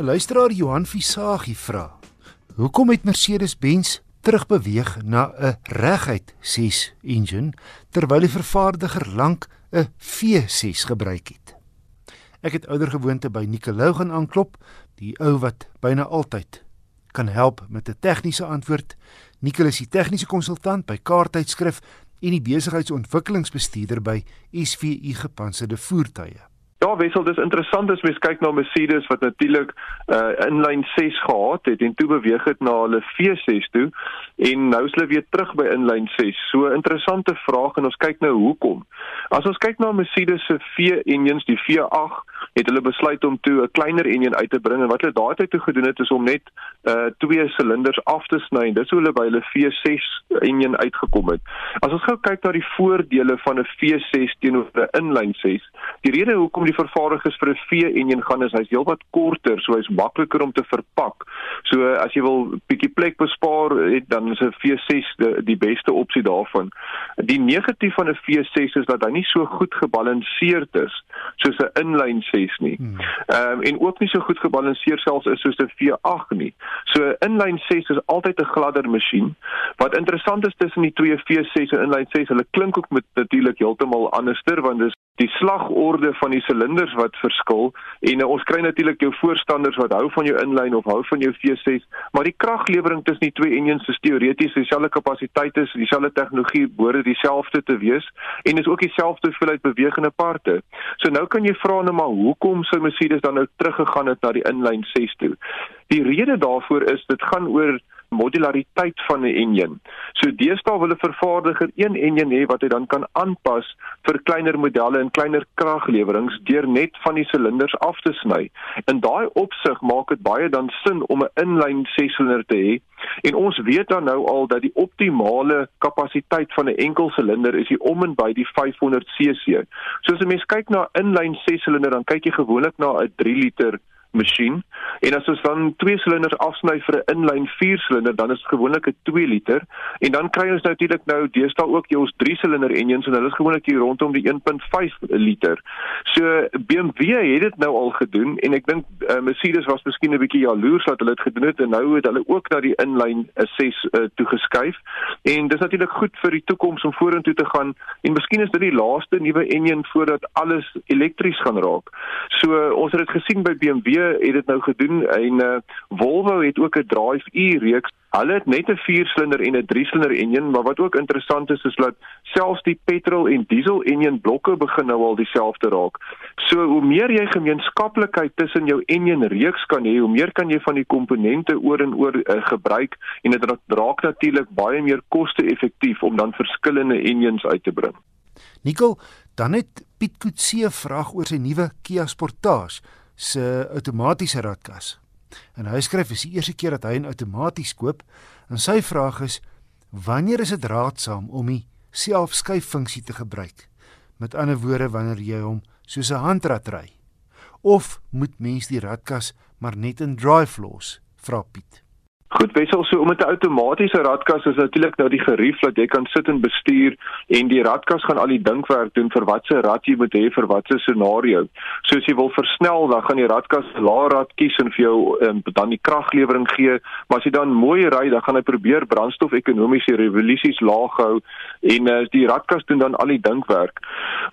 'n Luisteraar Johan Visagie vra: Hoekom het Mercedes-Benz terugbeweeg na 'n reguit 6 engine terwyl die vervaardiger lank 'n V6 gebruik het? Ek het ouer gewoonte by Nicolou gaan aanklop, die ou wat byna altyd kan help met 'n tegniese antwoord. Nicolou is die tegniese konsultant by Kaarttydskrif en die besigheidsontwikkelingsbestuurder by SVU Gepantserde Voertuie. Ja, wissel, dis interessant as mens kyk na Mercedes wat natuurlik uh inlyn 6 gehad het en toe beweeg het na hulle V6 toe en nou is hulle weer terug by inlyn 6. So interessante vraag en ons kyk nou hoekom. As ons kyk na Mercedes se V-engines, die V8, het hulle besluit om toe 'n kleiner enjin uit te bring en wat hulle daardie toe gedoen het is om net uh twee silinders af te sny. Dis hoe hulle by hulle V6 enjin uitgekom het. As ons gou kyk na die voordele van 'n V6 teenoor 'n inlyn 6, die rede hoekom die vervaardigers vir 'n V-enjin gaan is hy's heelwat korter, so hy's makliker om te verpak. So as jy wil bietjie plek bespaar, het, dan is 'n V6 die, die beste opsie daarvan. Die negatief van 'n V6 is dat hy nie so goed gebalanseerd is soos 'n inlyn 6 nie. Hmm. Ehm um, en ook nie so goed gebalanseer selfs is soos 'n V8 nie. So inlyn 6 is altyd 'n gladder masjien. Wat interessant is tussen die twee V6 en inlyn 6, hulle klink ook met natuurlik heeltemal anderster want dis die slagorde van die silinders wat verskil en uh, ons kry natuurlik jou voorstanders wat hou van jou inlyn of hou van jou V6 maar die kraglewering tussen die twee engines is teoreties dieselfde kapasiteit is dieselfde tegnologie behoort dieselfde te wees en is ook dieselfde hoeveelheid bewegende parte so nou kan jy vra nou maar hoekom sou Mercedes dan nou teruggegaan het na die inlyn 6 toe. Die rede daarvoor is dit gaan oor modulariteit van 'n enjin. So deesdae wil 'n vervaardiger een enjin hê wat hy dan kan aanpas vir kleiner modelle en kleiner kraglewerings deur net van die silinders af te sny. In daai opsig maak dit baie dan sin om 'n inlyn 6-silinder te hê. En ons weet dan nou al dat die optimale kapasiteit van 'n enkel silinder is hier om en by die 500 cc. So as 'n mens kyk na inlyn 6-silinder dan kyk jy gewoonlik na 'n 3 liter masjien. En as ons dan twee silinders afsny vir 'n inlyn 4 silinder, dan is dit gewoonlik 'n 2 liter. En dan kry ons natuurlik nou deesdae ook jy ons 3 silinder engines en hulle is gewoonlik hier rondom die 1.5 liter. So BMW het dit nou al gedoen en ek dink uh, Mercedes was miskien 'n bietjie jaloers dat hulle dit gedoen het en nou het hulle ook na die inlyn 6 uh, toe geskuif. En dis natuurlik goed vir die toekoms om vorentoe te gaan en miskien is dit die laaste nuwe engine voordat alles elektries gaan raak. So ons het dit gesien by BMW het dit nou gedoen en uh, Volvo het ook 'n Drive-E reeks. Hulle het net 'n 4-silinder en 'n 3-silinder enjin, maar wat ook interessant is is dat selfs die petrol en diesel enjin blokke begin nou al dieselfde raak. So hoe meer jy gemeenskaplikheid tussen jou enjin reeks kan hê, hoe meer kan jy van die komponente oor en oor uh, gebruik en dit raak natuurlik baie meer koste-effektief om dan verskillende enjins uit te bring. Nikkel, dan het Piet Kutse vraag oor sy nuwe Kia Sportage se outomatiese radkas. En hy skryf is die eerste keer dat hy 'n outomaties koop en sy vraag is wanneer is dit raadsaam om die selfskuiffunksie te gebruik? Met ander woorde wanneer jy hom soos 'n handrad ry of moet mens die radkas maar net in drive los? Vra Piet. Goed, wissel so met 'n outomatiese radkas is natuurlik nou die gerief dat jy kan sit en bestuur en die radkas gaan al die dinkwerk doen vir watse rad jy moet hê vir watse scenario. So as jy wil versnel, dan gaan die radkas lae rad kies en vir jou um, dan die kraglewering gee, maar as jy dan mooi ry, dan gaan hy probeer brandstof ekonomiese revolusies laag hou en uh, die radkas doen dan al die dinkwerk.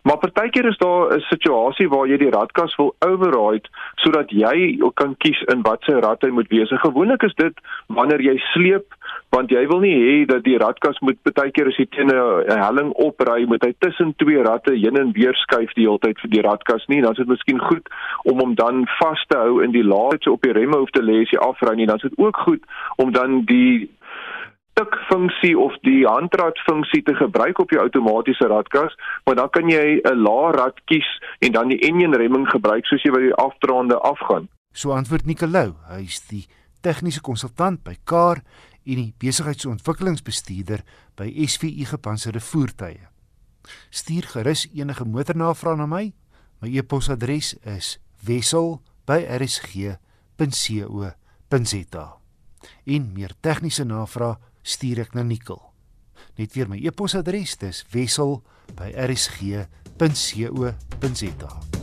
Maar partykeer is daar 'n situasie waar jy die radkas wil override sodat jy kan kies in watse rad hy moet wees. Gewoonlik is dit wanneer jy sleep want jy wil nie hê dat die radkas moet baie keer as jy teen 'n helling opry moet hy tussen twee ratte heen en weer skuif die hele tyd vir die radkas nie. Dan is dit miskien goed om hom dan vas te hou in die laaste op die remme hoef te lê as jy afry nie. Dan is dit ook goed om dan die tik funksie of die handrad funksie te gebruik op jou outomatiese radkas want dan kan jy 'n lae rad kies en dan die engine remming gebruik soos jy by die afdraande afgaan. So antwoord Nicolou hy's die tegniese konsultant by Car en die besigheidsontwikkelingsbestuurder by SVU Gepantserde Voertuie. Stuur gerus enige motornavrae na my. My e-posadres is wissel@rsg.co.za. En meer tegniese navrae stuur ek na Nikkel. Net weer my e-posadres, dis wissel@rsg.co.za.